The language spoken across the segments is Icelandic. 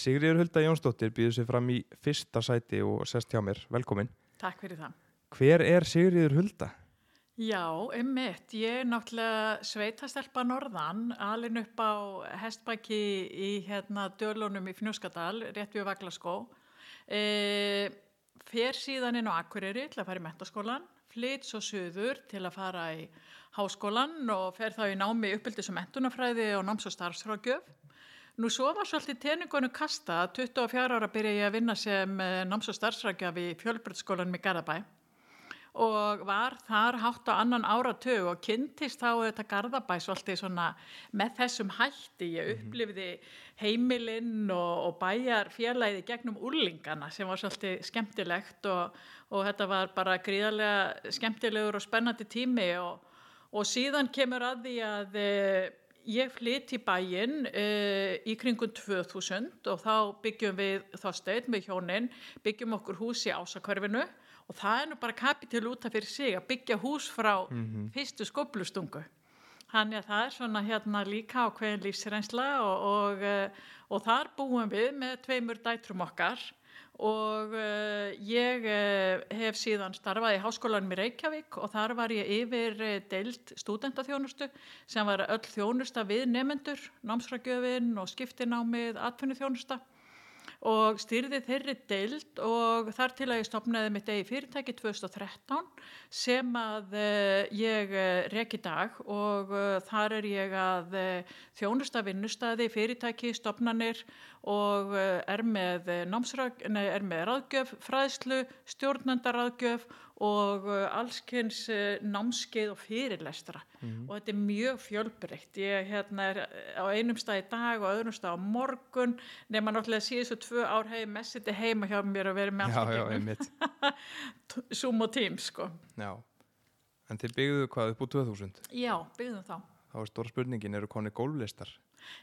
Sigriður Hulda Jónsdóttir býður sér fram í fyrsta sæti og sest hjá mér. Velkomin. Takk fyrir það. Hver er Sigriður Hulda? Já, einmitt. Ég er náttúrulega sveitastelpa norðan, alin upp á hestbæki í hérna dölunum í Fnjóskadal, rétt við Vaglaskó. E, fer síðan inn á Akureyri til að fara í mentaskólan, flytt svo söður til að fara í háskólan og fer þá í námi uppbyldis og mentunafræði og náms- og starfsrákjöf. Nú svo var svolítið teningunum kasta, 24 ára byrja ég að vinna sem eh, náms- og starfsrákjöf í fjölbrytskólanum í Garðabæ. Og var þar hátt á annan áratug og kynntist þá þetta Garðabæ svolítið svona með þessum hætti. Ég upplifði heimilinn og, og bæjar félagið gegnum úrlingana sem var svolítið skemmtilegt og, og þetta var bara gríðarlega skemmtilegur og spennandi tími. Og, og síðan kemur að því að e, ég flytt í bæinn e, í kringum 2000 og þá byggjum við þásteinn með hjónin, byggjum okkur hús í ásakörfinu og það er nú bara kapitil út af fyrir sig að byggja hús frá fyrstu skoblustungu. Þannig að það er svona hérna líka ákveðin lífsreynsla og, og, eh, og þar búum við með tveimur dætrum okkar og uh, ég uh, hef síðan starfað í háskólanum í Reykjavík og þar var ég yfir uh, deild stúdentaþjónustu sem var öll þjónusta við nefendur, námsrækjöfin og skiptinámið, atvinnuþjónusta og styrði þeirri deild og þar til að ég stopnaði mitt eigi fyrirtæki 2013 sem að uh, ég uh, rek í dag og uh, þar er ég að þjónusta vinnustadi, fyrirtæki, stopnanir og er með, námsrag, nei, er með ráðgjöf, fræðslu, stjórnandaráðgjöf og allskynns námskeið og fyrirlestra Mhm. og þetta er mjög fjölbreytt. Ég hérna, er á einum stað í dag og öðrum stað á morgun nema náttúrulega síðustu tvö ár hefði messiti heima hjá mér og verið með Já, allt já, í gegnum. einmitt. Zoom og Teams sko. Já. En þið byggðu hvað upp úr 2000? Já, byggðum þá. Þá er stóra spurningin, eru koni gólflistar?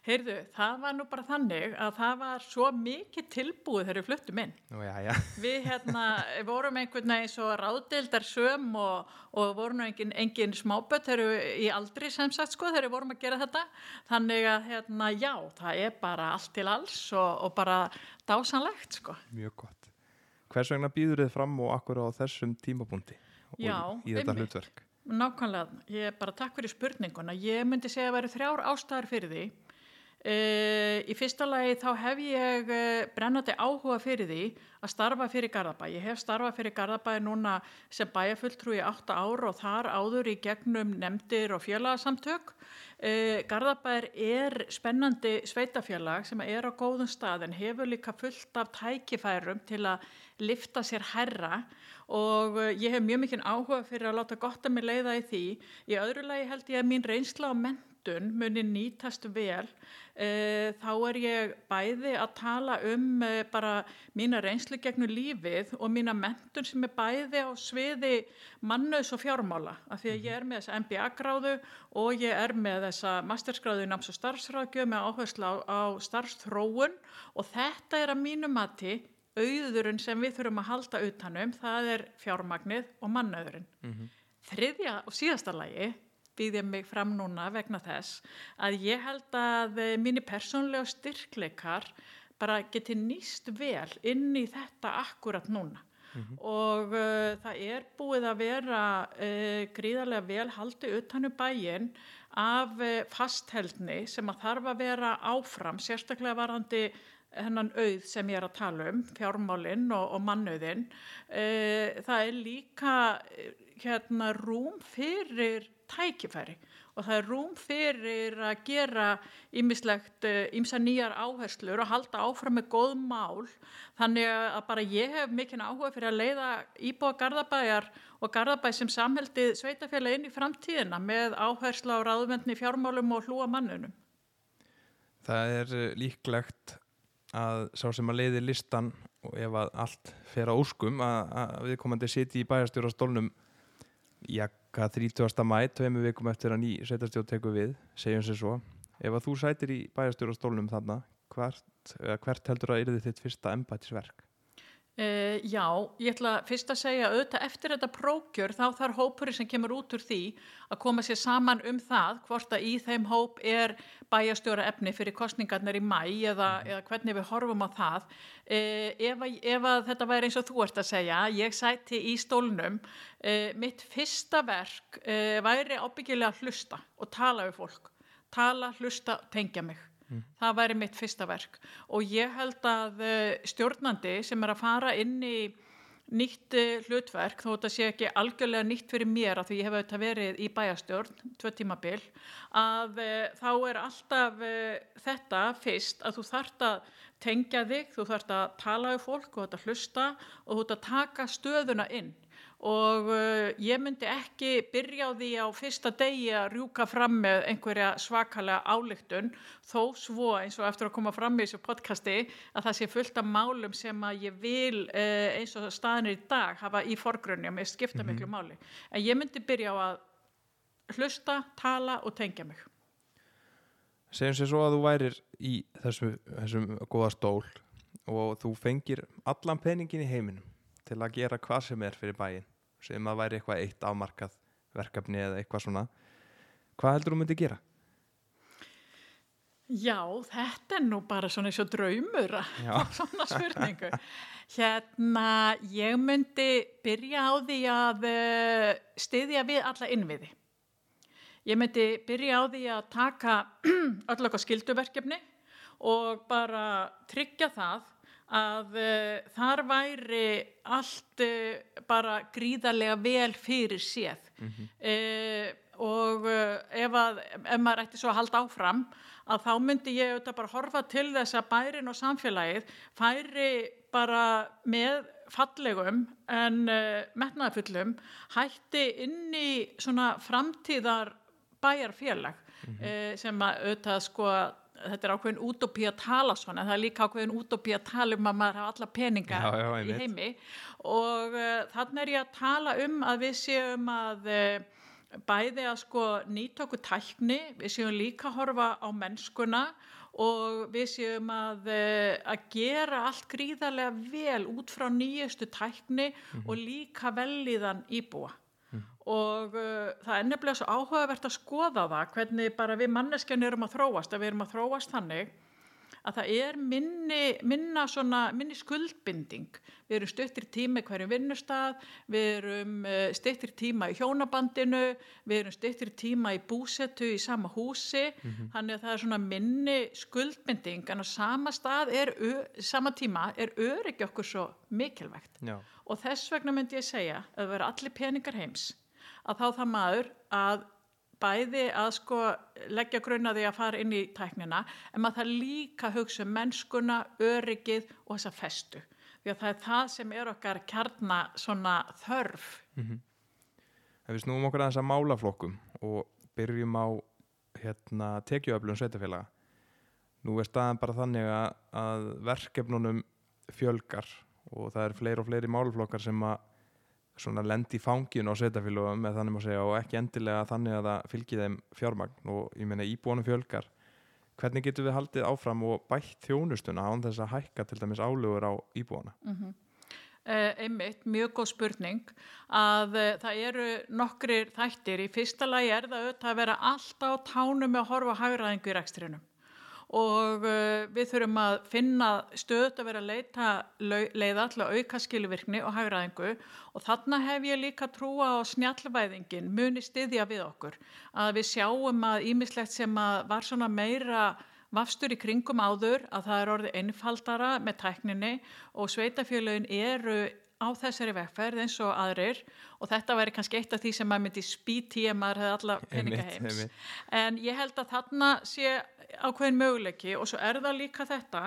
Heyrðu, það var nú bara þannig að það var svo mikið tilbúið þegar við fluttum inn. Nú, já, já. Við hérna vorum einhvern veginn svo ráðdeildar söm og, og vorum engin, engin smábött í aldri sem sagt sko þegar við vorum að gera þetta. Þannig að hérna já, það er bara allt til alls og, og bara dásanlegt sko. Mjög gott. Hvers vegna býður þið fram og akkur á þessum Já, í þetta hlutverk? Nákvæmlega, ég bara takk fyrir spurninguna. Ég myndi segja að vera þrjár ástæðar fyrir því. Uh, í fyrsta lagi þá hef ég uh, brennandi áhuga fyrir því að starfa fyrir Garðabæ. Ég hef starfað fyrir Garðabæ núna sem bæjafulltrú í 8 ár og þar áður í gegnum nefndir og félagsamtök. Uh, Garðabær er spennandi sveitafélag sem er á góðum stað en hefur líka fullt af tækifærum til að lifta sér herra og ég hef mjög mikinn áhuga fyrir að láta gott að mig leiða í því. Í öðru lagi held ég að mín reynsla á menntun muni nýtast vel. Uh, þá er ég bæði að tala um uh, bara mína reynslu gegnum lífið og mína mentun sem er bæði á sviði mannauðs og fjármála. Af því að ég er með þessa MBA-gráðu og ég er með þessa masterskráðu í náms- og starfsráðgjöf með áherslu á, á starfsþróun og þetta er að mínu mati auðurinn sem við þurfum að halda utanum, það er fjármagnið og mannauðurinn. Þriðja og síðasta lagi býð ég mig fram núna vegna þess að ég held að eh, mínir persónlega styrkleikar bara geti nýst vel inn í þetta akkurat núna. Og uh, það er búið að vera uh, gríðarlega vel haldið utanum bæinn af uh, fastheldni sem að þarf að vera áfram, sérstaklega varandi hennan auð sem ég er að tala um, fjármálinn og, og mannauðinn. Það er líka hérna rúm fyrir tækifæri og það er rúm fyrir að gera ýmislegt, ýmsa nýjar áherslur og halda áfram með góð mál þannig að bara ég hef mikinn áhuga fyrir að leiða íbúa Garðabæjar og Garðabæ sem samheldið sveitafélag inn í framtíðina með áhersla á ráðvendni fjármálum og hlúa mannunum. Það er eh, líklegt að sá sem að leiði listan og ef að allt fer á úrskum að, að viðkomandi siti í bæjarstjóra stólnum jakka 30. mæ, tveimu vikum eftir að ný sveitarstjórn tekur við, segjum sér svo ef að þú sætir í bæjarstjóra stólnum þarna hvert, hvert heldur að yrði þitt fyrsta embætisverk? Uh, já, ég ætla fyrst að segja auðvitað eftir þetta prókjör þá þarf hópurinn sem kemur út úr því að koma sér saman um það hvort að í þeim hóp er bæjastjóra efni fyrir kostningarnir í mæ eða, eða hvernig við horfum á það. Uh, ef, að, ef að þetta væri eins og þú ert að segja, ég sæti í stólnum, uh, mitt fyrsta verk væri ábyggilega að hlusta og tala við fólk. Tala, hlusta, tengja mig. Mm. Það væri mitt fyrsta verk og ég held að stjórnandi sem er að fara inn í nýtt hlutverk, þó þetta sé ekki algjörlega nýtt fyrir mér að því ég hef auðvitað verið í bæjastjórn, tvö tímabil, að uh, þá er alltaf uh, þetta fyrst að þú þart að tengja þig, þú þart að tala um fólk og þetta hlusta og þú þart að taka stöðuna inn og uh, ég myndi ekki byrja á því á fyrsta degi að rjúka fram með einhverja svakalega álygtun þó svo eins og eftir að koma fram í þessu podcasti að það sé fullt af málum sem að ég vil uh, eins og staðinir í dag hafa í forgrunni og mér skipta mm -hmm. miklu máli. En ég myndi byrja á að hlusta, tala og tengja mig. Segjum sér svo að þú værir í þessum, þessum goða stól og þú fengir allan peningin í heiminum til að gera hvað sem er fyrir bæin sem að væri eitthvað eitt afmarkað verkefni eða eitthvað svona. Hvað heldur þú myndi gera? Já, þetta er nú bara svona eins og draumur svona spurningu. Hérna, ég myndi byrja á því að uh, styðja við alla innviði. Ég myndi byrja á því að taka öll okkar skilduverkefni og bara tryggja það að uh, þar væri allt uh, bara gríðarlega vel fyrir séð mm -hmm. uh, og ef, að, ef maður ætti svo að halda áfram að þá myndi ég auðvitað bara horfa til þess að bærin og samfélagið færi bara með fallegum en metnaðfullum hætti inn í svona framtíðar bæjarfélag mm -hmm. sem að auðvitað sko að þetta er ákveðin útópí að tala svona það er líka ákveðin útópí að tala um að maður hafa alla peninga já, já, í heimi. Og uh, þannig er ég að tala um að við séum að uh, bæði að sko nýta okkur tækni, við séum líka að horfa á mennskuna og við séum að, uh, að gera allt gríðarlega vel út frá nýjustu tækni mm -hmm. og líka velíðan íbúa og uh, það er nefnilega svo áhugavert að skoða það hvernig bara við manneskjarnir erum að þróast að við erum að þróast þannig að það er minni, minna svona, minni skuldbinding við erum stöttir tíma í hverjum vinnustad við erum uh, stöttir tíma í hjónabandinu við erum stöttir tíma í búsetu í sama húsi mm -hmm. þannig að það er svona minni skuldbinding en á sama stað er sama tíma er öryggi okkur svo mikilvægt Já. og þess vegna myndi ég segja að það vera allir peningar heims að þá það maður að bæði að sko leggja grunnaði að fara inn í tæknina en maður það líka hugsa um mennskuna, öryggið og þessa festu. Því að það er það sem er okkar kjarna svona þörf. Mm -hmm. Við snúum okkur að þessa málaflokkum og byrjum á hérna, tekjuöflun sveitafélaga nú er staðan bara þannig að, að verkefnunum fjölgar og það er fleiri og fleiri málaflokkar sem að svona lendi fangin á sveitafélagum með þannig að segja og ekki endilega þannig að það fylgir þeim fjármagn. Og ég meina íbúanum fjölgar. Hvernig getur við haldið áfram og bætt þjónustuna án þess að hækka til dæmis álugur á íbúana? Mm -hmm. uh, einmitt, mjög góð spurning. Að uh, það eru nokkrir þættir, í fyrsta lagi er það auðvitað að vera alltaf á tánum með að horfa hægraðingu í rekstrinum og uh, við þurfum að finna stöðut að vera að leita leiða til að auka skilvirkni og hagraðingu og þarna hef ég líka trúa á snjallvæðingin muni stiðja við okkur. Að við sjáum að ímislegt sem að var svona meira vafstur í kringum áður að það er orðið einfaldara með tækninni. Og sveitafélagin eru á þessari vegferð eins og aðrir og þetta væri kannski eitt af því sem maður myndi spíti að maður hefði alla peninga heims. En ég held að þarna sé ákveðin möguleiki og svo er það líka þetta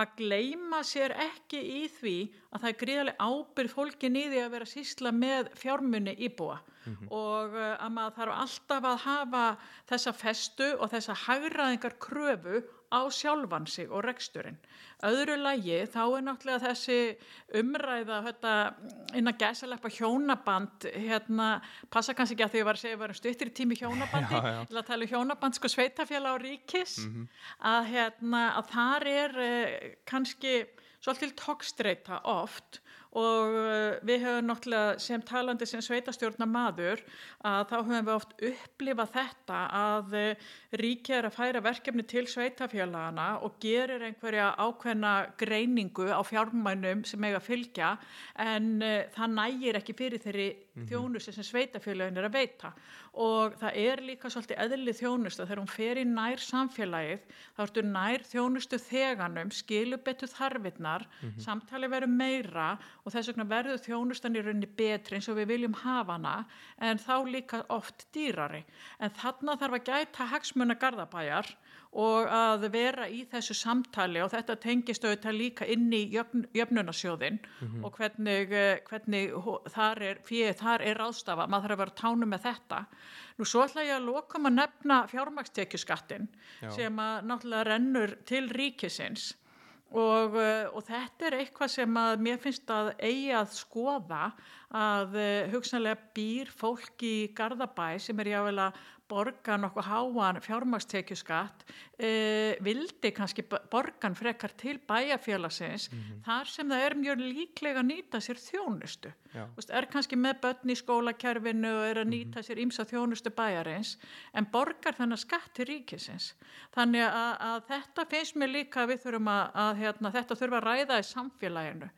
að gleima sér ekki í því að það er gríðarlega ábyrð fólkin í því að vera sísla með fjármunni íbúa. Mm -hmm. og uh, að maður þarf alltaf að hafa þessa festu og þessa hagraðingar kröfu á sjálfan sig og reksturinn. Öðru lagi þá er náttúrulega þessi umræða þetta, inn að gæsaleppa hjónaband, hérna, passa kannski ekki að því að ég var að segja að við varum stuttir í tími hjónabandi, til að tala um hjónaband sko sveitafjalla á ríkis, mm -hmm. að, hérna, að þar er eh, kannski svolítil tókstreita oft og uh, við höfum náttúrulega sem talandi sem sveitastjórna maður að þá höfum við oft upplifað þetta að uh, ríkja er að færa verkefni til sveitafélagana og gerir einhverja ákveðna greiningu á fjármænum sem eiga að fylgja en uh, það nægir ekki fyrir þeirri þjónustu sem sveitafélagin er að veita. Og það er líka svolítið eðlið þjónustu þegar hún fer í nær samfélagið þá ertu nær þjónustu þeganum skilu betur þarfinnar samtali verður meira og þess vegna verður þjónustan í rauninni betri eins og við viljum hafa hana en þá líka oft dýrari en þarna þarf að gæta hagsmuna garðabæjar og að vera í þessu samtali og þetta tengist auðvitað líka inn í jöfn, jöfnunarsjóðin og hvernig, eh, hvernig þar er, er ráðstafa, maður þarf að vera tánu með þetta. Nú svo ætla ég að lokum að nefna fjármakstekjuskattin Já. sem að náttúrulega rennur til ríkisins og, uh, og þetta er eitthvað sem að mér finnst að eigi að skoða að uh, hugsanlega býr fólk í Garðabæ sem er jável að borga nokkuð háan fjármakstekjuskatt uh, vildi kannski borgan frekar til bæjarfélagsins þar sem það er mjög líklega að nýta sér þjónustu Veist, er kannski með börn í skólakerfinu og er að nýta sér ímsa þjónustu bæjarins en borgar þennan skatt til ríkisins. Þannig að, að þetta finnst mér líka að við þurfum að, að hérna, þetta þurfa að ræða í samfélaginu.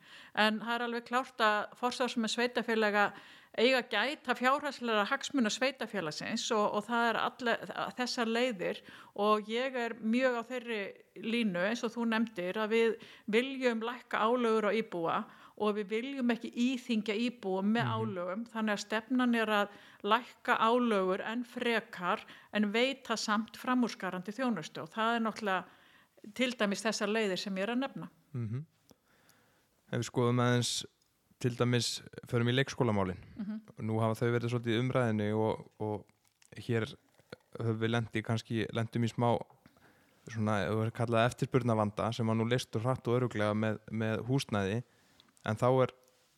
En það er alveg klárt að forsvarsum með sveitafélaga eiga gæta fjárhæslega hagsmuna sveitafélagsins og, og það er alle, þessar leiðir. Og ég er mjög á þeirri línu eins og þú nefndir að við viljum lækka álögur á íbúa og við viljum ekki íþingja íbúum með álögum. Þannig að stefnan er að lækka álögur en frekar en veita samt framúrskarandi þjónustu. Og það er náttúrulega til dæmis þessar leiðir sem ég er að nefna. Mm Ef við skoðum aðeins til dæmis förum í leikskólamálin. Nú hafa þau verið svolítið umræðinni og, og hér höfum við lendi kannski, lendum í smá svona, við kallaði eftirspurnavanda sem var nú listur hratt og öruglega með, með húsnæði en þá er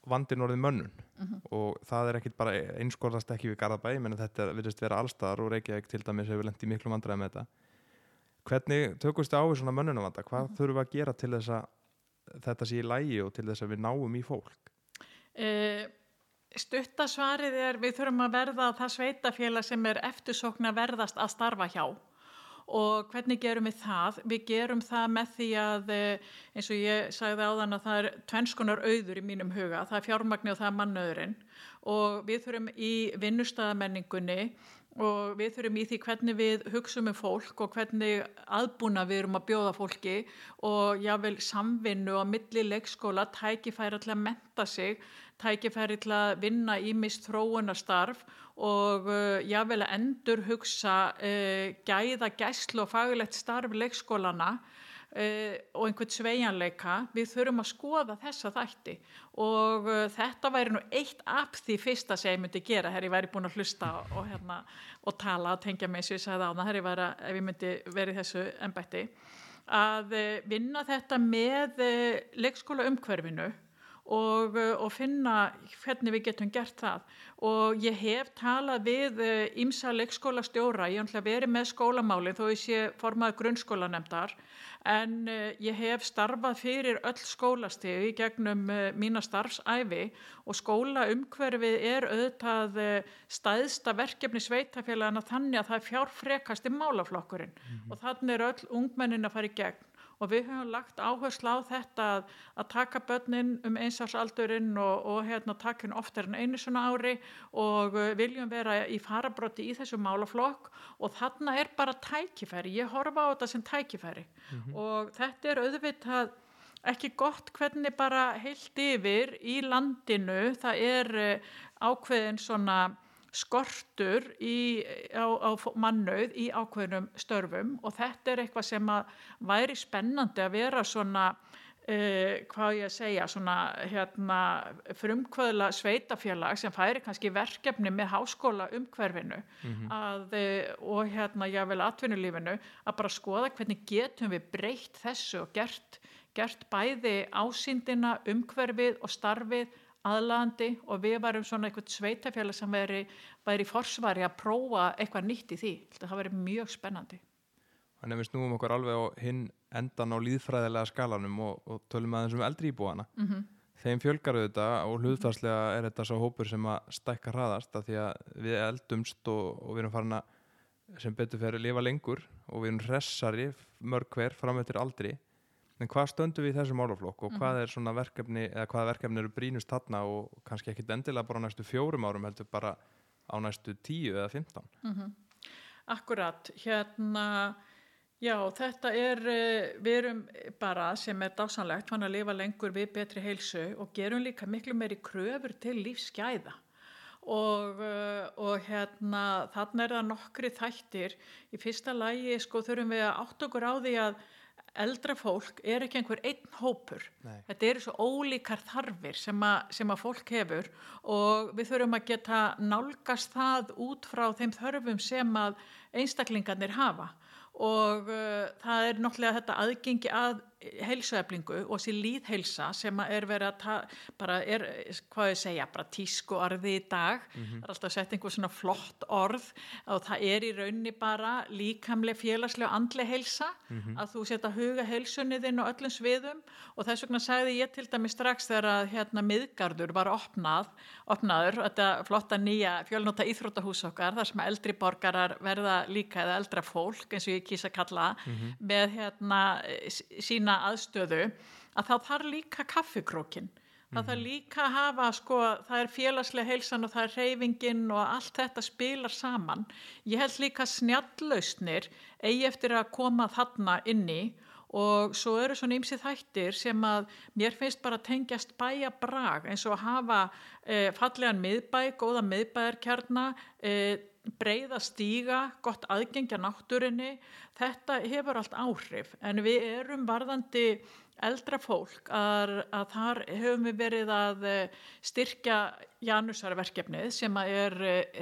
vandin orðið mönnun. Og það er ekkit bara einskorðast ekki við Garðabæ, menn þetta virðist vera allstaðar og Reykjavík til dæmis hefur lendið miklu vandræði með þetta. Hvernig tökumst þið á við svona mönnunavanda hvað þurfum við að gera til þess að þetta sé í lægi og til þess að við náum í fólk? Uh, stuttasvarið er við þurfum að verða það sveitafélag sem er eftirsókn að verðast að starfa hjá og hvernig gerum við það? Við gerum það með því að eh, eins og ég sagði áðan að það er tvennskonar auður í mínum huga, það er fjármagni og það er mannauðurinn. Og við þurfum í vinnustæðamenningunni og við þurfum í því hvernig við hugsaum um fólk og hvernig aðbúna við erum að bjóða fólki. Og jável samvinnu á milli leikskóla, tækifæri til að menta sig, tækifæri til að vinna í mist þróunarstarf og uh, jável að endur hugsa uh, gæða gæslu og fagulegt starf leikskólana uh, og einhvern sveigjanleika, við þurfum að skoða þessa þætti. Og þetta væri nú eitt af því fyrsta sem ég myndi gera þegar ég væri búin að hlusta og, hérna, og tala og tengja mig og ég sagði á það þegar ég myndi verið þessu embætti. Að vinna þetta með leikskóla umhverfinu og, uh, og finna hvernig við getum gert það. Og ég hef talað við ímsa leikskóla stjóra, ég hef verið með skólamálinn þó ég sé formað grunnskólanemdar en uh, ég hef starfað fyrir öll skólastegi gegnum uh, mína starfsæfi og skólaumhverfið er auðvitað stæðsta verkefni sveitafélagana þannig að það er fjárfrekasti málaflokkurinn. Og þannig er öll ungmennin að fara í gegn og við höfum lagt áherslu á þetta að, að taka börnin um einsásaldurinn og, og hérna, taka henn oftar en einu svona ári og uh, viljum vera í farabróti í þessu málaflokk. Og þarna er bara tækifæri, ég horfa á þetta sem tækifæri. Og þetta er auðvitað ekki gott hvernig bara heilt yfir í landinu, það er uh, ákveðin svona skortur í, á, á mannauð í ákveðnum störfum og þetta er eitthvað sem að væri spennandi að vera svona uh, hvað ég að segja svona hérna frumkvöðla sveitafélag sem færi kannski verkefni með háskóla umhverfinu að, uh, og hérna jável atvinnulífinu að bara skoða hvernig getum við breytt þessu og gert, gert bæði ásýndina, umhverfið og starfið aðlandi og við varum svona eitthvað sveitafélag sem væri, væri forsvari að prófa eitthvað nýtt í því. Það væri mjög spennandi. Þannig að við snúum okkur alveg á hinn endan á líðfræðilega skalanum og, og tölum aðeins um eldri íbúana. Mm -hmm. þeim fjölgar auðvitað og hlutvarslega er þetta svo hópur sem að stækka hraðast af því að við eldumst og, og við erum farin að sem betur fyrir að lifa lengur og við erum hressari mörg hver fram eftir aldri en hvað stöndum við í þessum málaflokk og hvað er svona verkefni eða hvaða verkefni eru brínust þarna og kannski ekkit endilega bara á næstu fjórum árum heldur bara á næstu tíu eða fimmtán? Akkurat, hérna, já þetta er, eh, við erum bara sem er dásanlegt hann að lifa lengur við betri heilsu og gerum líka miklu meiri kröfur til lífsgæða. Og, eh, og hérna þannig er það nokkri þættir. Í fyrsta lægi sko þurfum við að átt okkur á því að eldra fólk er ekki einhver einn hópur Nei. þetta eru svo ólíkar þarfir sem, a, sem að fólk hefur og við þurfum að geta nálgast það út frá þeim þörfum sem að einstaklingarnir hafa og uh, það er náttúrulega þetta aðgengi að heilsueflingu og sér líðheilsa sem er verið að ta, bara er, hvað ég segja, bara tísku orði í dag, það er alltaf setja einhver svona flott orð og það er í raunni bara líkamlega félagslega andlega heilsa. Að þú setja huga heilsunni þinn og öllum sviðum og þess vegna sagði ég til dæmi strax þegar að hérna miðgarður var opnað, opnaður, þetta flotta nýja fjölnóta íþróttahús okkar þar sem eldri borgarar verða líka eða eldra fólk eins og ég kýsa kalla með hérna s- sína aðstöðu að þá þarf líka kaffikrókin það þarf líka að hafa sko það er félagslega heilsan og það er reyfingin og allt þetta spilar saman. Ég held líka snjallausnir eigi eftir að koma þarna inni og svo eru svona ymsið þættir sem að mér finnst bara tengjast bæja brag eins og að hafa e, fallegan miðbæ, góða miðbæjarkjarna e, breyða stíga, gott aðgengja náttúrinni, þetta hefur allt áhrif. En við erum varðandi eldra fólk að, að þar höfum við verið að eh, styrkja Janusarverkefnið sem er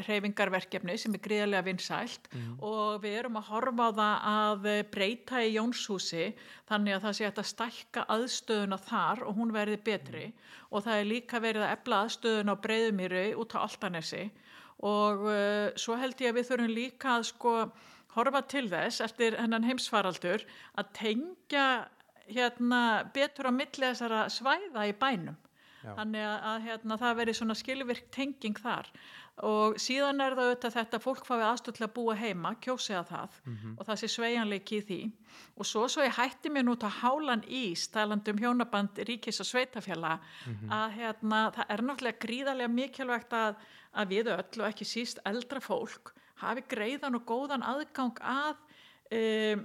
hreyfingarverkefnið sem er gríðarlega vinsælt. Og við erum að horfa á það að eh, breyta í Jónshúsi þannig að það sé að stækka aðstöðuna þar og hún verði betri. Og það er líka verið að efla aðstöðuna á breyðumýri út á Altanesi og uh, svo held ég að við þurfum líka að sko horfa til þess eftir hennan heimsfaraldur að tengja hérna betur á milli þessara svæða í bænum. Já. Þannig að, að hérna, það veri svona skilvirk tenging þar og síðan er það auðvitað þetta að fólk fái aðstöð til að búa heima, kjósiða það og það sé sveigjanleiki í því og svo svo ég hætti mér nú til að hálan ís talandi um hjónaband ríkis og sveitafjalla að hérna, það er náttúrulega gríðarlega mikilvægt að, að við öll og ekki síst eldra fólk hafi greiðan og góðan aðgang að um,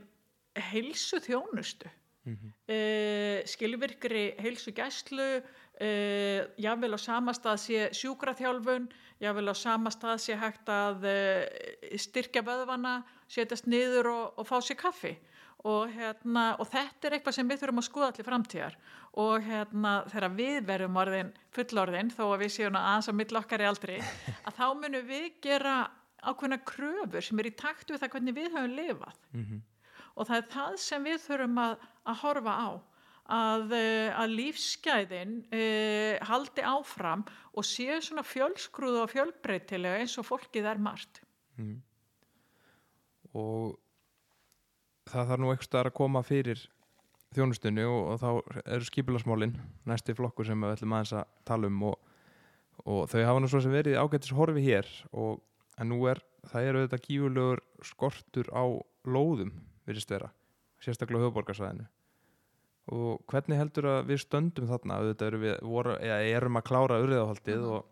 heilsu þjónustu uh, skilvirkri heilsu gæslu uh, jável á samastað sé sjúkraþjálfun jável á samastað sé hægt að uh, styrkja vöðvana setjast niður og, og fá sér kaffi. Og, hérna, og þetta er eitthvað sem við þurfum að skoða allir framtíðar og hérna, þegar við verðum orðin fullorðin þó að við séum aðeins á mill okkar í aldri að þá munum við gera ákveðna kröfur sem er í takt við það hvernig við höfum lifað. Og það er það sem við þurfum að, að horfa á að, eh, að lífsgæðin uh, haldi áfram og séu svona fjölskrúð og fjölbreytilega eins og fólkið er margt. Og það þarf nú eitthvað að koma fyrir þjónustunni og, og þá eru skipilasmálin næsti flokkur sem við ætlum aðeins að tala um og, og þau hafa nú svo sem verið ágættis horfi hér og en nú er, það er auðvitað gífurlegur skortur á lóðum virðist vera, sérstaklega höfuborgarsvæðinu og hvernig heldur að við stöndum þarna? Auðvitað erum við voru, eða, erum að klára urriðahaldið og,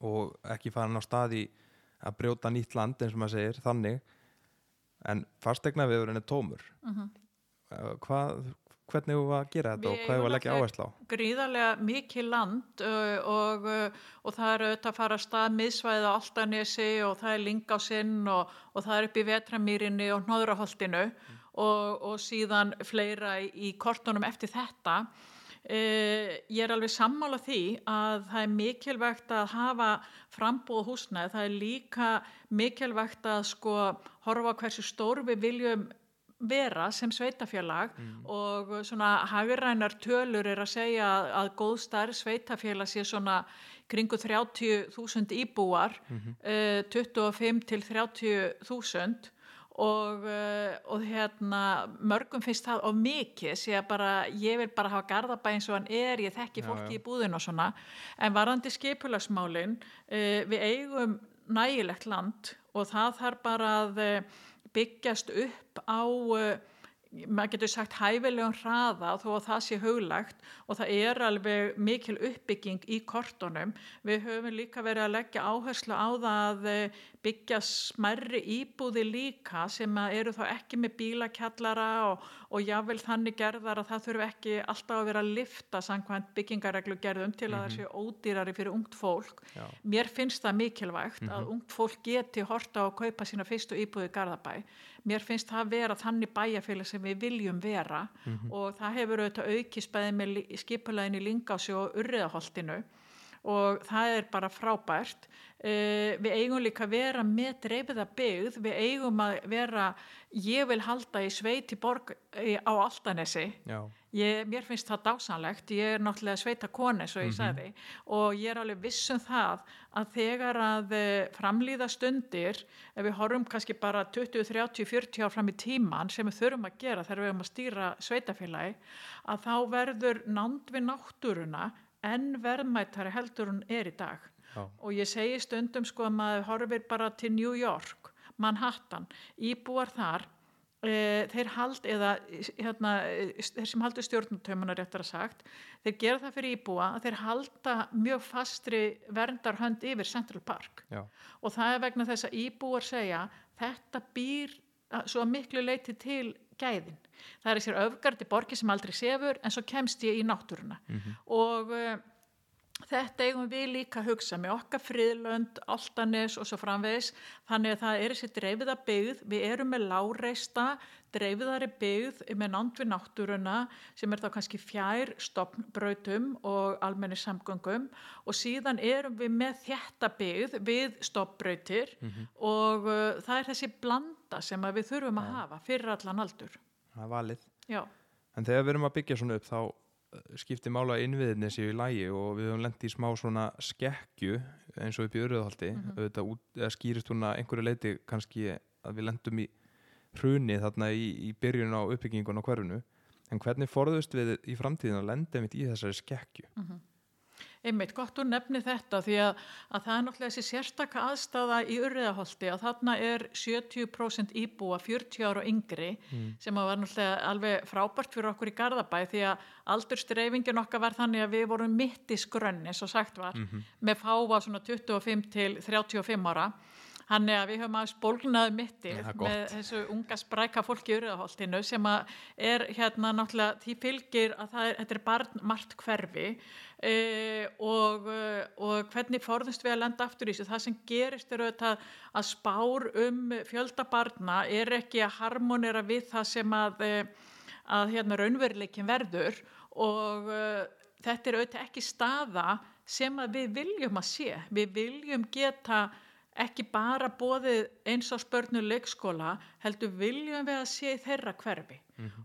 og ekki farin á stað í að brjóta nýtt land eins og maður segir þannig. En fastegna viðurinn er tómur. Mhm. uh, hvað, hvernig hefur við að gera þetta Við og hvað hefur eigum að leggja áherslu á gríðarlega mikið land uh, og, uh, og það er auðvitað að fara að stað miðsvæðið á Altanesi og það er Lingásinn og, og það er upp í Vetramýrinni og Hnóðraholtinu og, og síðan fleira í, í kortunum eftir þetta. Uh, ég er alveg sammála því að það er mikilvægt að hafa frambúð húsnæði, það er líka mikilvægt að sko horfa hversu stór við viljum vera sem sveitafélag og svona hagrænar tölur er að segja að, að góð stærð sveitafélag sé svona kringu 30.000 íbúar, eh, 25 til 30.000 og, uh, og hérna mörgum finnst það of mikið sé að bara, ég vil bara hafa Garðabæ eins og hann er, ég þekki fólki já. í búðin og svona, en varandi skipulagsmálin, uh, við eigum nægilegt land og það þarf bara að uh, byggjast upp á uh, maður getur sagt hæfilegum hraða þó að það sé huglagt og það er alveg mikil uppbygging í kortunum. Við höfum líka verið að leggja áherslu á það að eh, byggja smerri íbúði líka sem eru þá ekki með bílakjallara og, og jável þannig gerðar að það þurfi ekki alltaf að vera að lifta samkvæmt byggingareglu gerðum til að það sé ódýrari fyrir ungt fólk. Já. Mér finnst það mikilvægt að ungt fólk geti horta að kaupa sína fyrstu íbúði í Garðabæ. Mér finnst það vera þannig bæjarfélag sem við viljum vera og það hefur auðvitað aukist bæði með skipulegin í Lingási og Urriðaholtinu og það er bara frábært. Uh, við eigum líka að vera með dreifiða byggð, við eigum að vera, ég vil halda í sveit í borg í, á Altanesi Ég, mér finnst það dásanlegt, ég er náttúrulega sveita koni svo ég sagði. Og ég er alveg viss um það að þegar að eh, framlýða stundir, ef við horfum kannski bara 20, 30, 40 ár fram í tíman sem við þurfum að gera þegar við höfum að stýra sveitafélagi, að þá verður nánd við náttúruna en verðmættari heldur hún er í dag. já, Og ég segi stundum sko að maður horfir bara til New York, Manhattan, íbúar þar, e, þeir hald, eða hérna, eh, þeir sem haldur stjórnutömmunar réttar að sagt, þeir gera það fyrir íbúa þeir halda mjög fastri verndarhönd yfir Central Park. Já, og það er vegna þess að íbúar segja þetta býr svo miklu leiti til gæðin. Það er sér öfgardi borgi sem aldrei sefur en svo kemst ég í náttúruna og uh, þetta eigum við líka að hugsa með okkar friðlönd, Altanes og svo framvegis. Þannig að það er þessi dreifiða byggð, við erum með láreista dreifiðari byggð með nánd við náttúruna sem er þá kannski fjær stopnbrautum og almenni samgöngum. Og síðan erum við með þjætta byggð við stopnbrautir og uh, það er þessi blanda sem við þurfum að hafa fyrir allan aldur. það er valið. Já, En þegar við erum að byggja svona upp þá skiptir mála innviðinni séu í lægi og við höfum lent í smá svona skekkju eins og upp í öruðhaldi mm -hmm. út, eða skýrist hún að einhverju leiti kannski að við lendum í hruni þarna í, í byrjun á uppbyggingun á hverfinu. En hvernig forðust við í framtíðin að lenda mitt í þessari skekkju einmitt gott úr nefni þetta því að, að það er náttúrulega þessi sérstaka aðstafa í urriðaholti að þarna er 70% íbúa 40 ára og yngri sem að var náttúrulega alveg frábært fyrir okkur í Garðabæ því að aldurstreifingin okkar var þannig að við vorum mitt í skrönn eins og sagt var með fáa svona 25 til 35 ára Þannig að við höfum aðeins bólgnaði mitti Það er gott. með þessu unga spræka fólki í urðaholtinu sem að er hérna náttúrulega því fylgir að það er, þetta er barn margt hverfi e, og, og hvernig forðumst við að lenda aftur í þessu. Það sem gerist er auðvitað að spár um fjölda barna er ekki að harmonera við það sem að, eh, að hérna raunveruleikin verður og uh, þetta er auðvitað ekki staða sem að við viljum að sé. Við viljum geta ekki bara bóðið eins á spörnu leikskóla, heldur viljum við að sé þeirra hverfi.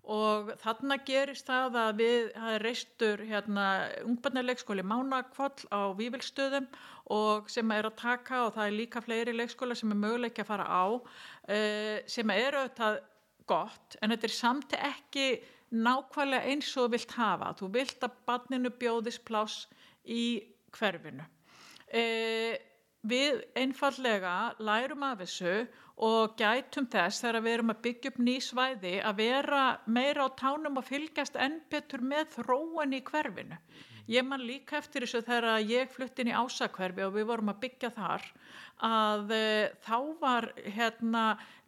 Og þarna gerist það að við, reistur hérna, ungbarnarleikskóli Mánakvoll á Vívilstöðum og sem er að taka og það er líka fleiri leikskóla sem er möguleik að fara á, uh, sem er auðvitað gott, en þetta er samt ekki nákvæmlega eins og þú vilt hafa. Þú vilt að barninu bjóðist pláss í hverfinu. Uh, við einfallega lærum af þessu og gætum þess þegar við erum að byggja upp ný svæði að vera meira á tánum og fylgjast enn betur með þróun í hverfinu. Ég man líka eftir þessu þegar ég flutt inn í ásakverfi og við vorum að byggja þar að e, þá var hérna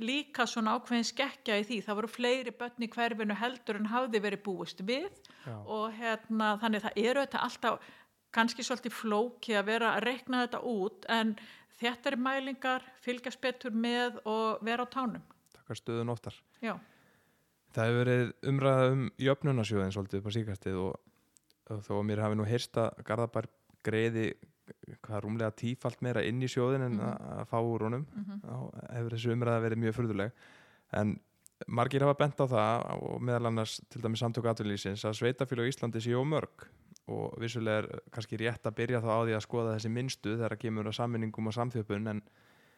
líka svona ákveðin skekkja í því. Það voru fleiri börn í hverfinu heldur en hafði verið búist við Já. og hérna þannig það eru þetta alltaf kannski svolítið flóki að vera að rekna þetta út en þetta er mælingar, fylgjast betur með og vera á tánum. Takkar stöðun oftar. Já, Það hefur verið umræða um jöfnunarsjóðin svolítið upp á síkastið og, og þó að mér hafi nú heyrst að Garðabær greiði hvað rúmlega tífalt meira inn í sjóðin en að, að fá úr honum. Þá hefur þessu umræða verið mjög furðuleg. En margir hafa bent á það og meðal annars til dæmis samtöku atvinnlýsins að sveitafélag í Íslandi séu mörg og vissulega er kannski rétt að byrja þá á því að skoða þessi minnstu þegar kemur að sammenningum og samþjöpun en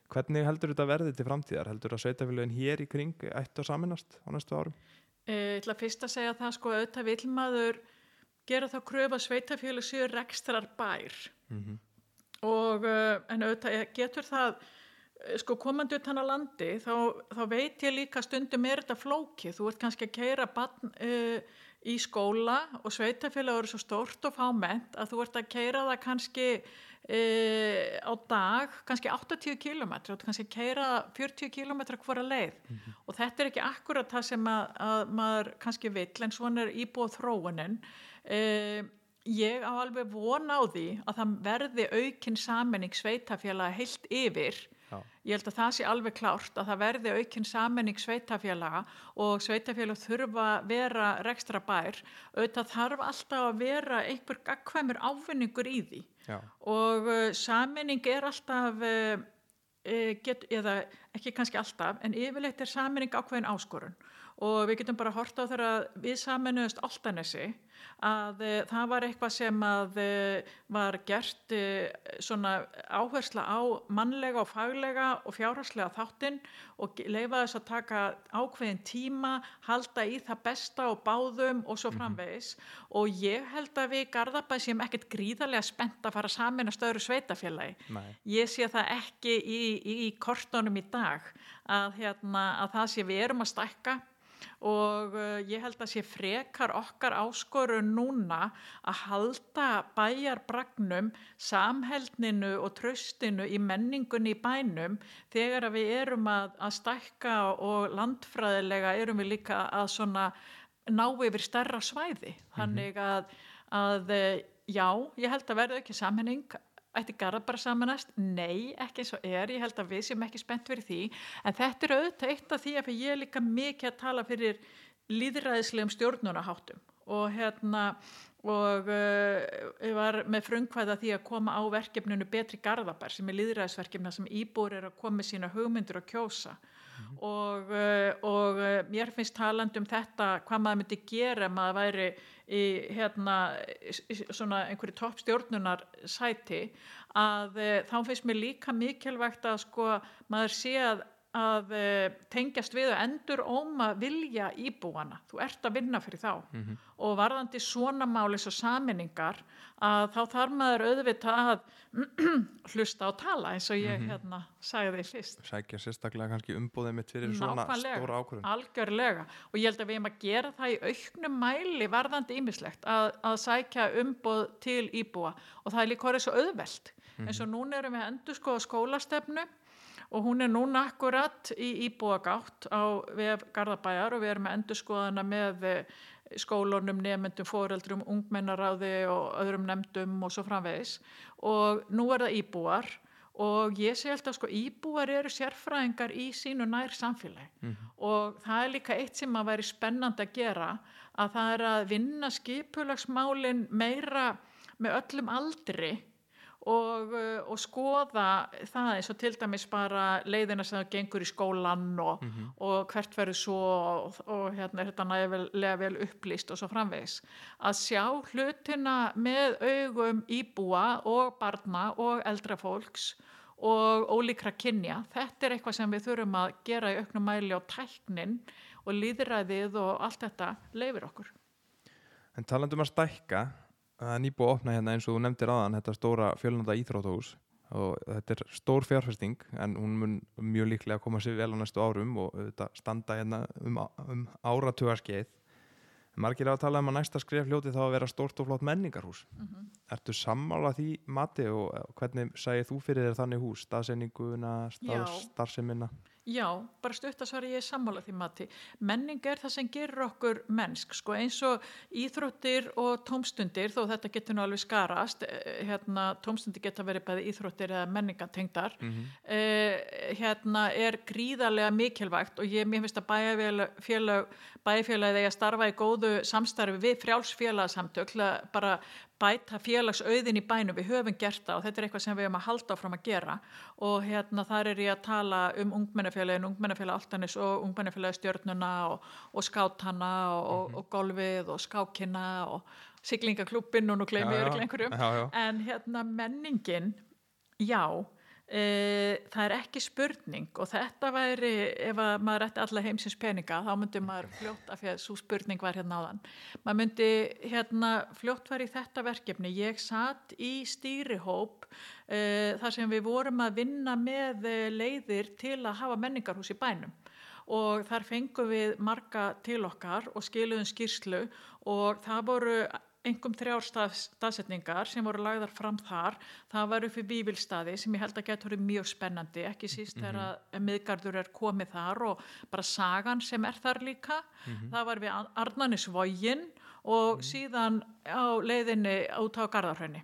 Hvernig heldur þetta verði til framtíðar? Heldur að sveitafélagin hér í kring ættu að saminast á næstu árum? Ég ætla fyrst að segja það sko auðvitað vil maður gera þá kröfu að sveitafélag séu rekstrar bær Mm -hmm. og uh, en auðvitað getur það eh, sko komandi utan að landi þá, þá veit ég líka stundum er þetta flókið, þú ert kannski að keira bann uh, í skóla og sveitafélag eru svo stórt og fáment að þú ert að keira það kannski uh, á dag kannski 80 km, þú ert kannski að keira 40 km hvora leið. Og þetta er ekki akkurat það sem að, að maður kannski vill en svona er íbúið þróunin. Uh, ég á alveg vona á því að það verði aukinn saminning sveitafélaga heilt yfir Já. ég held að það sé alveg klárt að það verði aukinn saminning sveitafélaga og sveitafélag þurfa að vera rekstra bær auðvitað þarf alltaf að vera einhver gagkvæmur ávinningur í því Já. og uh, saminning er alltaf uh, uh, get, eða ekki kannski alltaf en yfirleitt er saminning ákveðin áskorun og við getum bara hort á þegar við saminuðust Altanesi að uh, það var eitthvað sem að uh, var gert uh, svona áhersla á mannlega og faglega og fjárhagslega þáttinn og leifa þess að taka ákveðin tíma, halda í það besta og báðum og svo framvegis. Og ég held að við Garðabæ séum ekkert gríðarlega spennt að fara samin að stöðru sveitafélagi Nei. ég sé það ekki í, í, í kortunum í dag að, hérna, að það sé við erum að stækka og uh, ég held að sé frekar okkar áskorun núna að halda bæjarbragnum, samheldninu og tröstinu í menningunni í bænum þegar við erum að, að stækka og landfræðilega erum við líka að svona ná yfir stærra svæði. Þannig að, að eh, já, ég held að verða ekki sammenning ætti Garðabara samanast? Nei, ekki eins og er, ég held að við séum ekki spennt fyrir því, en þetta er auðvitað eitt af því að ég er líka mikið að tala fyrir líðræðislegum stjórnunaháttum og hérna og uh, var með frungkvæða því að koma á verkefninu Betri Garðabar sem er líðræðisverkefna sem íbúr er að koma með sína hugmyndur og kjósa. Og, uh, og uh, mér finnst talandi um þetta hvað maður myndi gera maður væri í hérna svona einhverju toppstjórnunar sæti að uh, þá finnst mér líka mikilvægt að sko maður sé að að uh, tengjast við að endur óma vilja íbúana þú ert að vinna fyrir þá. Og varðandi svona máli svo saminningar að þá þarf maður auðvitað að hlusta og tala eins og ég hérna sagði því fyrst. Sækja sérstaklega kannski umbúðið mitt fyrir svona stóra ákvörðun. algjörlega. Og ég held að við erum að gera það í auknum mæli varðandi ýmislegt að, að sækja umboð til íbúa. Og það er líka orðið svo auðvelt. Eins og núna erum við að endur skoða skólastefnu og hún er núna akkurat í íbúagátt á vef Garðabæjar og við erum að endur skoðana með eh, skólunum, nefndum, foreldrum, ungmennaráði og öðrum nefndum og svo framvegis. Og nú er það íbúar og ég sé alltaf sko íbúar eru sérfræðingar í sínu nær samfélagi og það er líka eitt sem að væri spennandi að gera að það er að vinna skipulagsmálin meira með öllum aldri og, uh, og skoða það eins og til dæmis bara leiðina sem það gengur í skólan og, og hvert verður svo og, og hérna er þetta nægilega vel upplýst og svo framvegis að sjá hlutina með augum íbúa og barna og eldra fólks og ólíkra kynja. Þetta er eitthvað sem við þurfum að gera í auknum mæli á tæknin og líðræðið og allt þetta leifir okkur. En talandum að stækka, það er nýbúið að opna hérna eins og þú nefndir aðan, þetta stóra fjölnanda íþróttahús og þetta er stór fjárfesting en hún mun mjög líklega koma sér vel á næstu árum og þetta standa hérna um, um áratugarskeið. Margir að tala um að næsta skref hljóti þá að vera stórt og flott menningarhús. Ertu sammála því mati og hvernig sæði þú fyrir þér þannig hús, staðsendinguna, starfseminna? Já, bara stutt að svara ég er sammála því mati. Menning er það sem gerir okkur mennsk, sko eins og íþróttir og tómstundir, þó þetta getur nú alveg skarast, eh, hérna tómstundir geta verið bæði íþróttir eða menningatengdar, eh, hérna er gríðarlega mikilvægt og ég finnst að bæjarfélag, bæjarfélagið eigi að starfa í góðu samstarfi við frjálsfélagsamtök, til að bara bæta félagsauðin í bænum, við höfum gert það og þetta er eitthvað sem við höfum að halda áfram að gera. Og hérna þar er ég að tala um ungmennafélagin, ungmennafélag Altanis og ungmennafélagi stjörnuna og, og skátana og, og, og golfið og skákina og siglingaklúbbin og nú gleymi Já, ég já. örugglega einhverjum. Já, já. en hérna menningin já, það er ekki spurning og þetta væri, ef að maður ætti alla heimsins peninga, þá myndi maður fljótt af því að svo spurning var hérna áðan. Maður myndi hérna fljótt var í þetta verkefni, ég satt í stýrihóp e, þar sem við vorum að vinna með leiðir til að hafa menningarhús í bænum. Og þar fengum við marga til okkar og skiluðum skýrslu og það voru engum þrjár stað, staðsetningar sem voru lagðar fram þar. Það var upp í Vívilstaði sem ég held að getur mjög spennandi, ekki síst mm -hmm. þegar miðgarður er komið þar og bara sagan sem er þar líka. Mm -hmm. Það var við Arnanisvógin og mm -hmm. síðan á leiðinni út á Garðarhraunni.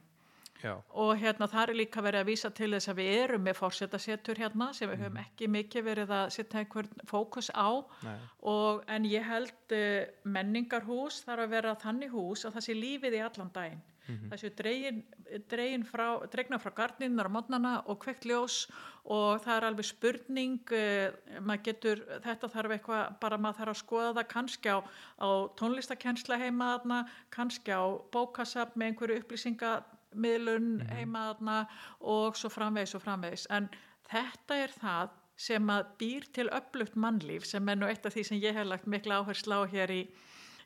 Já. og hérna það er líka verið að vísa til þess að við erum með fórsetasettur hérna sem við höfum mhm. ekki mikið verið að setja einhvern fókus á og, en ég held uh, menningarhús þarf að vera þannig hús að það sé lífið í allan daginn mm -hmm. þessu dregin, dregin frá, dregna frá gardinnar á mótnana og kveikt ljós og það er alveg spurning uh, getur, þetta þarf eitthvað bara maður þarf að skoða það kannski á, á tónlistakensla heima kannski á bókasap með einhverju upplýsinga miðlun mm -hmm. heimaðarna og svo framvegis og framvegis en þetta er það sem að býr til upplugt mannlíf sem er nú eitt af því sem ég hef lagt mikla áherslu á hér í,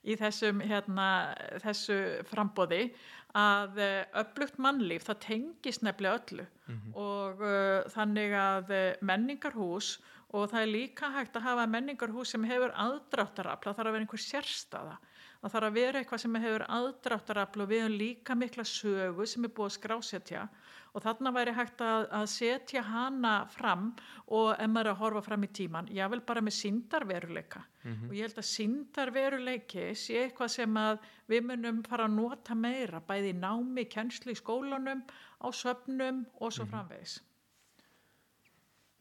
í þessum, hérna, þessu frambóði að eh, mannlíf það tengis nefnilega öllu mm -hmm. og uh, þannig að eh, menningarhús og það er líka hægt að hafa menningarhús sem hefur aðdráttarafla, það þarf að vera einhver sérstaða það þarf að vera eitthvað sem hefur aðdráttarafl og við hefum líka mikla sögu sem er búið að skrásetja og þarna væri hægt að, að setja hana fram og ef maður er að horfa fram í tíman, ég vil bara með síndarveruleika mm -hmm. og ég held að síndarveruleiki sé eitthvað sem að við munum fara að nota meira bæði námi, kennslu í skólanum á söpnum og svo mm -hmm. framvegis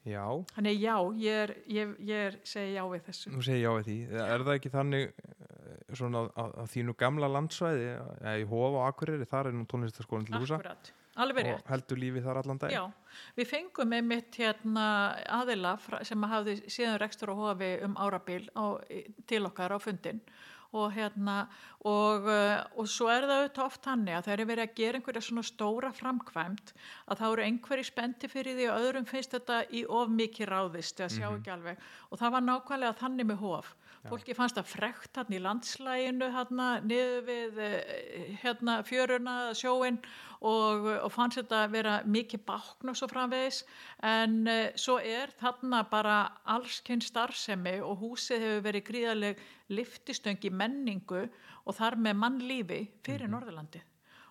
Já. Þannig já, ég, er, ég, ég er, segi já við þessu. Þú segi já við því. Er það ekki þannig svona á, á þínu gamla landsvæði eða í Hófa og Akureyri, þar er nú tónlistaskólinn til húsa. Og heldur lífið þar allan dag Já, við fengum með mitt hérna, aðila sem hafði síðan rekstur og hofi um árabil á, til okkar á fundin og hérna og, uh, og svo er það auðvitað oft hann að þeir eru verið að gera einhverja svona stóra framkvæmt að þá eru einhverji spendi fyrir því og öðrum finnst þetta í of mikið ráðist eða sjá -hmm. ekki alveg. Og það var nákvæmlega þannig með hof fólki fannst það frekt hann í landslæginu hann niður við eh, hérna fjöruna sjóin og, og fannst þetta að vera mikið bákn og svo framvegis. En uh, svo er þarna bara allskinn starfsemi og húsið hefur verið gríðaleg liftistöng í menningu og þar með mannlífi fyrir mm -hmm. Norðurlandi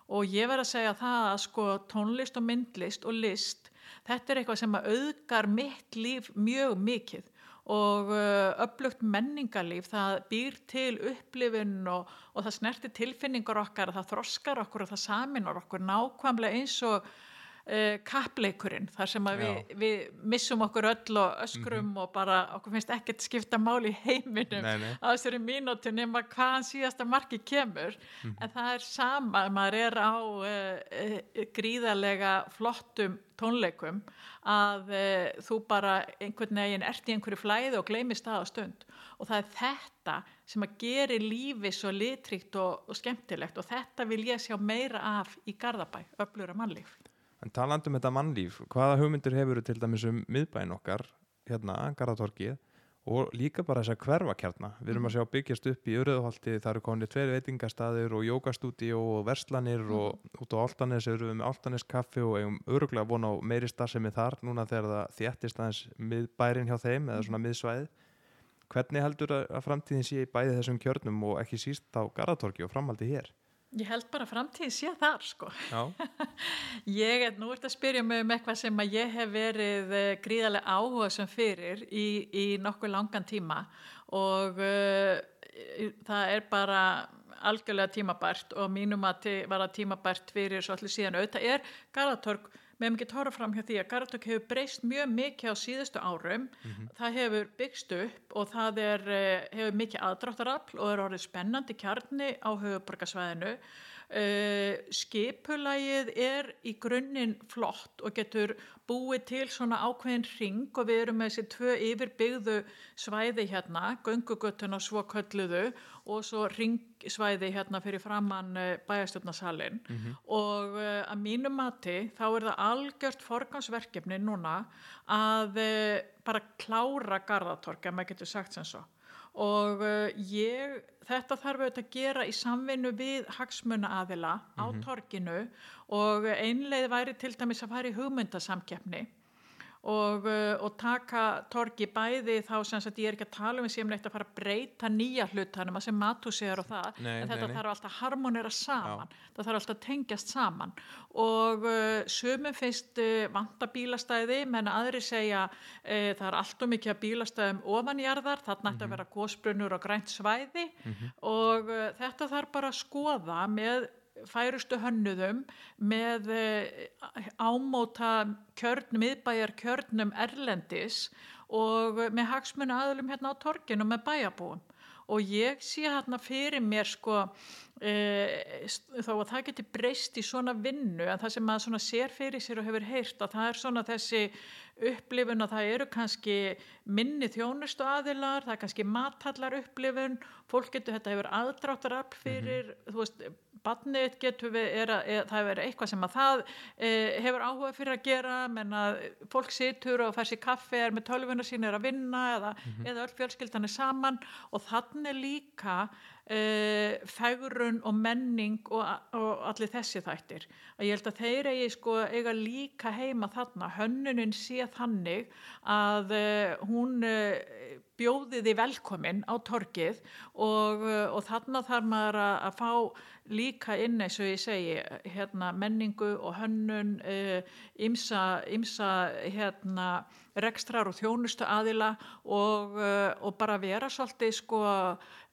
og ég verð að segja það að sko tónlist og myndlist og list þetta er eitthvað sem auðgar mitt líf mjög mikið og upplugt uh, menningarlíf það býr til upplifin og, og það snertir tilfinningar okkar það þroskar okkur og það saminar okkur nákvæmlega eins og uh, kappleikurinn þar sem við, við missum okkur öll og öskrum mm -hmm. og bara okkur finnst ekkert skipta mál í heiminum nei, nei. á þessari mínúti nema hvaðan síðasta marki kemur mm -hmm. en það er sama, maður er á uh, uh, gríðarlega flottum tónleikum að uh, þú bara einhvern veginn ert í einhverju flæði og gleymist það á stund og það er þetta sem að gera lífi svo litrikt og, og skemmtilegt og þetta vil ég sjá meira af í Garðabæ, öflura mannlíf En talandum þetta mannlíf, hvaða hugmyndir hefur til dæmis um miðbæin okkar hérna, Garðatorkið og líka bara þess að hverfa kjarna. Við erum að sjá byggjast upp í Öruðholti, það eru konið tveir veitingastæðir og jógastúdíu og verslanir mm. og út á Altanes eru við með Altanes kaffi og eigum öruglega vona á meiri starfsemi þar núna þegar það þjættist aðeins miðbærin hjá þeim eða svona miðsvæð. Hvernig heldur að framtíðin sé í bæði þessum kjörnum og ekki síst á Garðatorki og framaldi hér? Ég held bara framtíð sé þar sko. ég er nú ert að spyrja mig um eitthvað sem að ég hef verið eh, gríðarlega áhuga sem fyrir í, í nokkuð langan tíma og uh, það er bara algjörlega tímabært og mínum að var það tímabært fyrir svo allir síðan auðvitað er Galatorg hefum ekki tóra fram hjá því að Garðardök hefur breyst mjög mikið á síðustu árum mm -hmm. það hefur byggst upp og það er, eh, hefur mikið aðdráttarafl og er orðið spennandi kjarni á höfuborgarsvæðinu uh, skipulagið er í grunninn flott og getur búið til svona ákveðin ring og við erum með þessi tvö yfirbyggðu svæði hérna, göngugötun og svo kölluðu og svo ringsvæði hérna fyrir framann bæjastjórnarsalinn og uh, að mínu mati þá er það algjört forgansverkefni núna að uh, bara klára Garðatorg, ef maður getur sagt sem svo og uh, ég, þetta þarf auðvitað að gera í samvinnu við hagsmuna aðila á torginu. Og einleið væri til dæmis að fara í hugmyndasamkeppni og, uh, og taka torgi bæði þá sem sagt ég er ekki að tala um sem neitt að fara að breyta nýja hlutanum að sem matúsiðar og það Nei, en þetta nei, nei. þarf alltaf að harmonera saman. Það þarf alltaf að tengjast saman. Og uh, sumum finnst uh, vanta bílastæði menn aðri segja uh, það er alltaf mikið að bílastæðum ofanjarðar, þarna ætti að vera gósbrunur og grænt svæði. Og uh, þetta þarf bara að skoða með færustu hönnuðum með eh, ámóta kjörn, miðbæjar kjörnum erlendis og með hagsmuna aðlum hérna á torginu með bæjabúum og ég sé hérna fyrir mér sko e, þó að það geti breyst í svona vinnu en það sem maður svona sér fyrir sér og hefur heyrt að það er svona þessi upplifun að það eru kannski minni þjónustu aðilar, það er kannski matallar upplifun, fólk getur þetta hefur aðdráttarafl fyrir, þú veist barnið getur við, er að, er, það er eitthvað sem að það e, hefur áhuga fyrir að gera, menn að fólk situr og fær sér kaffi, er með tölvuna sín er að vinna eða, eða öll fjölskyldan er saman. Og þannig líka e, fegurun og menning og, og allir þessi þættir. Að ég held að þeir eigi sko eiga líka heima þarna, hönnunin sé þannig að e, hún e, bjóði því velkomin á torgið og, uh, og þarna þarf maður að, að fá líka inn eins og ég segi hérna, menningu og hönnun uh, ymsa, ymsa hérna, rekstrar og þjónustu aðila og, uh, og bara vera svolítið sko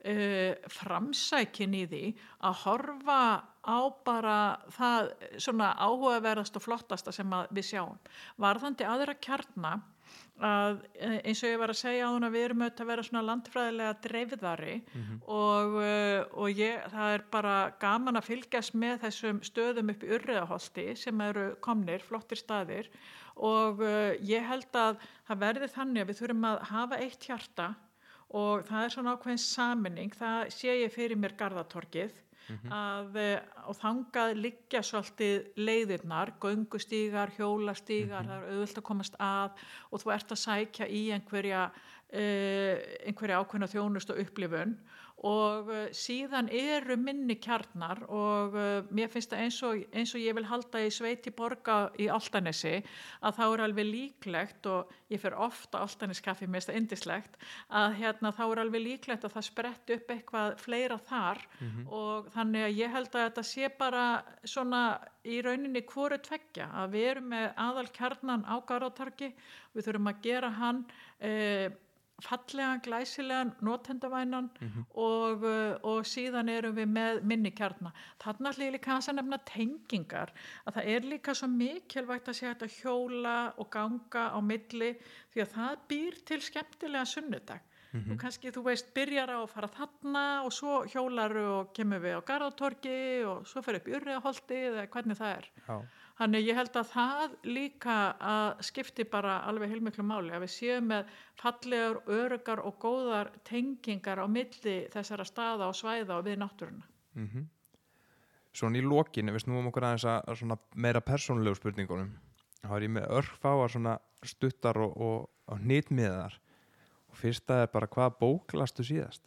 uh, framsækin í því að horfa á bara það svona áhugaverðast og flottasta sem við sjáum. Varðandi aðra kjarnar að eh, eins og ég var að segja á hún að við erum auðvitað að vera svona landfræðilega dreifðari og, uh, og ég, það er bara gaman að fylgjast með þessum stöðum upp í urriðaholti sem eru komnir, flottir staðir og ég held að það verði þannig að við þurfum að hafa eitt hjarta og það er svona ákveðin saminning, það sé ég fyrir mér Garðatorgið að, eh, og þangað liggja svolítið leiðirnar, göngustígar, hjólastígar, það er auðvöld að komast að og þú ert að sækja í einhverja, uh, einhverja ákveðna þjónust og upplifun og uh, síðan eru minni kjarnar og uh, mér finnst það eins og, eins og ég vil halda í sveiti borga í Altanesi að þá er alveg líklegt og ég fer ofta Altaneskaffi, mér finnst það indislegt að hérna þá er alveg líklegt að það spretti upp eitthvað fleira þar. Og þannig að ég held að þetta sé bara svona í rauninni hvoru tveggja að við erum með aðal kjarnan á Garðatorgi, við þurfum að gera hann eh, fallegan, glæsilegan, notendavænan og, uh, og síðan erum við með minni kjarna. Þannig að líka hans að nefna tengingar, að það er líka svo mikilvægt að sé hægt að hjóla og ganga á milli því að það býr til skemmtilega sunnudag. Og kannski þú veist, byrjar á að fara þarna og svo hjólar og kemur við á Garðatorgi og svo fer upp í Urriðaholti eða hvernig það er. Já. Þannig ég held að það líka að skipti bara alveg heilmiklu máli að við séum með fallegar, örugar og góðar tengingar á milli þessara staða og svæða og við náttúruna. Mm Svona í lokinu, við snúum okkur aðeins að, meira persónulegu spurningunum. þá er ég með örfáar svona stuttar og, og, og hnitmiðar og fyrsta er bara hvað bók lastu síðast?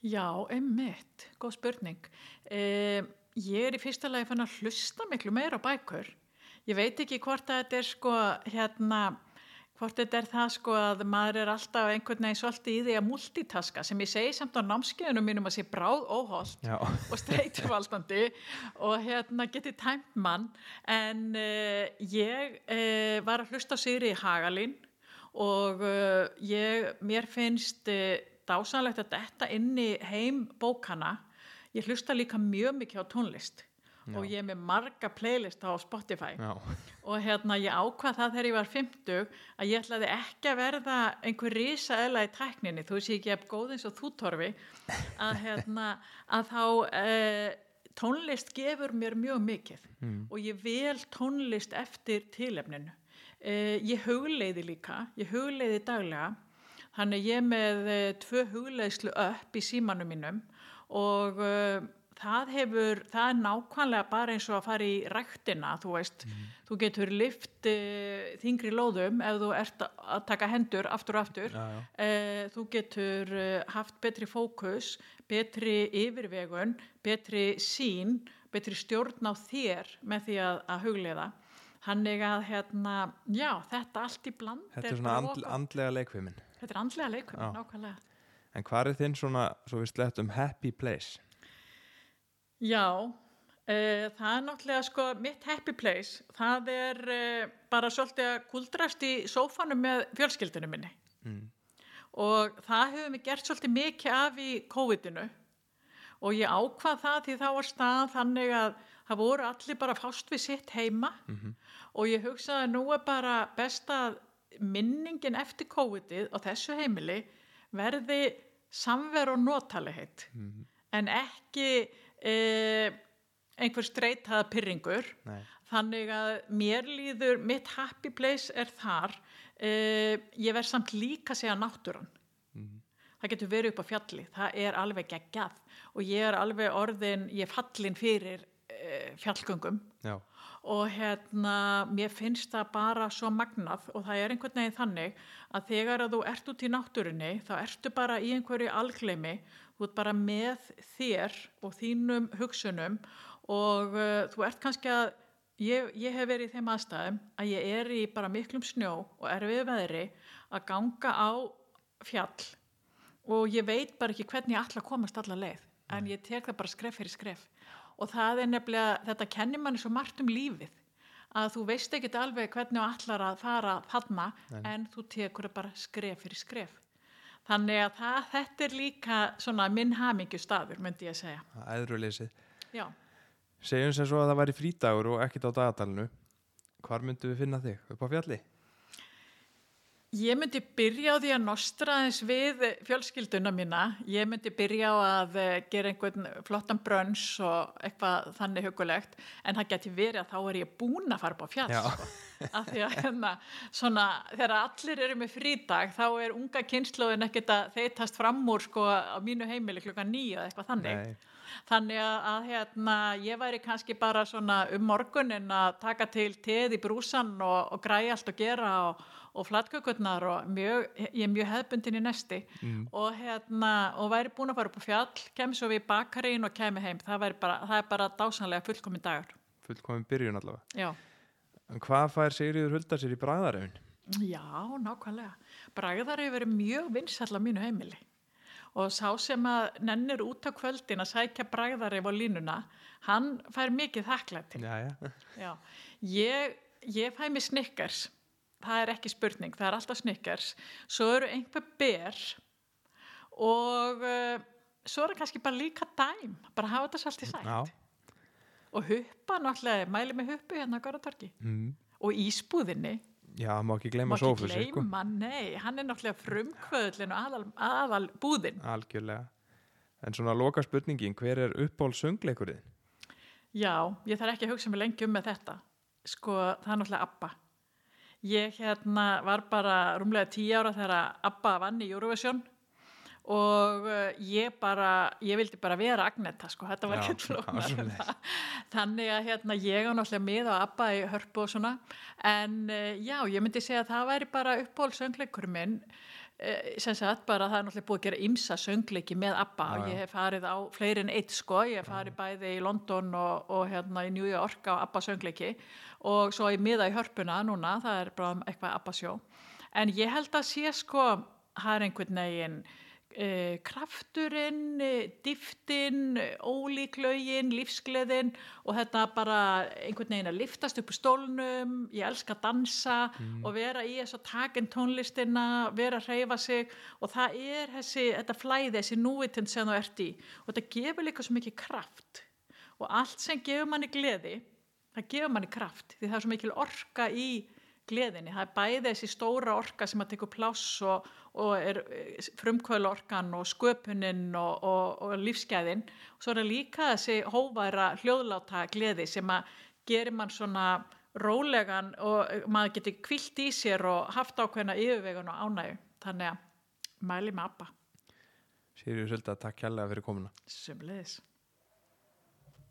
Já, einmitt, góð spurning. Eh, ég er í fyrsta lagi fann að hlusta miklu meira á bækur. Ég veit ekki hvort að þetta er sko hérna, hvort þetta er það sko að maður er alltaf einhvern veginn svolítið í því að multitaska sem ég segi samt á námskeiðunum mínum að sé bráð óholt Já, og streytuvaldandi og hérna geti tæmt mann. En uh, ég uh, var að hlusta á Sigri Hagalín og uh, ég, mér finnst dásanlegt að detta inn í heim bókana ég hlusta líka mjög mikið á tónlist og ég er með marga playlista á Spotify. Já, og hérna ég ákvað það þegar ég var 50 að ég ætlaði ekki að verða einhver risa eðla í tækninni. Þú sé ekki ef góð eins og þú torfi að hérna að þá eh, tónlist gefur mér mjög mikið. Mm. og ég vel tónlist eftir tilefninu. Eh, ég hugleiði líka, ég hugleiði daglega, þannig ég með eh, tvö hugleiðslu upp í símanum mínum og uh, það hefur, það er nákvæmlega bara eins og að fara í ræktina, þú veist, þú getur lift uh, þingri lóðum ef þú ert að taka hendur aftur og aftur, Já, já. uh, þú getur haft betri fókus, betri yfirvegun, betri sín, betri stjórn á þér með því að, að hugleiða. Þannig að, hérna, já, þetta allt í bland. Þetta er svona okkar- andlega leikfimin. Þetta er andlega leikum, Já. nákvæmlega. En hvað er þinn svona, svo við slettum, happy place? Já, uh, það er náttúrulega sko mitt happy place, það er uh, bara svolítið að kuldrast í sófanum með fjölskyldunum minni Mm. og það hefur mig gert svolítið mikið af í COVID-inu og ég ákvað það því þá var stað þannig að það voru allir bara fást við sitt heima og ég hugsaði að nú er bara best að minningin eftir COVID-ið og þessu heimili verði samver og notalegheit en ekki e, einhver streitaða pyrringur Nei. þannig að mér líður mitt happy place er þar. E, ég verð samt líka segja náttúran. Það getur verið upp á fjalli. Það er alveg geggjað. Og ég er alveg orðin, ég er fallin fyrir e, fjallgöngum. Já, og hérna, mér finnst það bara svo magnað og það er einhvern veginn þannig að þegar að þú ert út í náttúrunni þá ertu bara í einhverju algleimi þú ert bara með þér og þínum hugsunum og uh, þú ert kannski að ég, ég hef verið í þeim aðstæðum að ég er í bara miklum snjó og erfið veðri að ganga á fjall og ég veit bara ekki hvernig ég ætla að komast alla leið en ég tek það bara skref fyrir skref og það er nefnilega, þetta kennir manni svo margt um lífið að þú veist ekkit alveg hvernig þú ætlar að fara þarna en þú tekur það bara skref fyrir skref þannig að það, þetta er líka svona minn hamingju staður myndi ég að segja æðruleysið. já, Segjum sem svo að það væri frídagur og ekkit á dagatalinu. Hvar myndum við finna þig? Upp á fjalli? Ég myndi byrja á því að nostra eins við fjölskylduna mína. Ég myndi byrja á að eh, gera einhvern flottan brönns og eitthvað þannig hugulegt. En það geti verið að þá er ég búin að fara upp á fjall. Sko. Af því að hérna, svona, þegar allir eru með frídag, þá er unga kynnslóðin ekkert að þeitast fram úr sko, á mínu heimili klukkan nýju eða eitthvað þannig. Nei. Þannig að, að hérna, ég væri kannski bara svona um morgunin að taka til teð í brúsan og, og græja allt og gera og, og flatkökurnar og mjög, ég er mjög hefbundin í nesti Mm. og, hérna, og væri búin að fara upp á fjall, kemur svo við í bakarín og kemur heim. Það, bara, það er bara dásanlega fullkomin dagur. Fullkomin byrjun allavega. Já. En hvað fær Sigriður Huldar sér í bræðarefin? Já, nákvæmlega. Bragðar hefur verið mjög vinsall á mínu heimili og sá sem að nennir út á kvöldin að sækja bragðarif á línuna, hann fær mikið. Já, ég, ég fæ mér snickers, það er ekki spurning, það er alltaf snickers, svo eru einhver ber og uh, svo er það kannski bara líka dæm, bara hafa þetta svolítið sætt. Já. Og huppa náttúrulega, mæli með huppu hérna á Garðatorki Mm. og ísbúðinni. Já, má ekki gleyma Má ekki sófus, sko. gleyma, nei, hann er náttúrulega frumkvöðlinn og aðal, aðal búðinn. Algjörlega. En svona loka spurningin, hver er uppból söngleikurinn? Já, ég þarf ekki að hugsa mig lengi um með þetta. Sko, það er náttúrulega ABBA. Ég hérna var bara rúmlega tíu ára þegar ABBA vann í Eurovision og uh, ég bara, ég vildi bara vera Agneta, sko, þetta var ekki flóknar. Þannig að hérna ég á náttúrulega með á ABBA í hörpu og svona, en uh, já, ég myndi segja að það væri bara uppból söngleikur minn, uh, sem sagt bara það er náttúrulega búið að gera ymsa söngleiki með ABBA. Og ég hef farið á fleiri en eitt sko, ég hef farið bæði í London og, og hérna í New York á ABBA söngleiki og svo ég miða í hörpuna núna, það er bara eitthvað ABBA sjó. En ég held að sé sko, það er einhvern veginn eh, krafturinn, eh, dýftin, eh, ólíklaugin, lífsgleðin og þetta bara einhvern veginn að liftast upp úr stólnum, ég elska að dansa og vera í þess að taka inn tónlistina, vera að hreyfa sig. Og það er þessi, þetta flæði, þessi núvitund sem þú ert í. Og þetta gefur líka svo mikið kraft. Og allt sem gefur manni gleði, það gefur manni kraft því það er svo mikil orka í gleðinni, það er bæði þessi stóra orka sem að tekur pláss og, og er frumkvöla orkan og sköpunin og, og, og lífsgæðin og svo er það líka þessi hóværa hljóðláta gleði sem að gerir mann svona rólegan og maður geti kvilt í sér og haft ákveðna yfirvegun og ánægu. Þannig að mæli með ABBA. Sirius Hulda, takk kærlega fyrir komuna Sumleðis.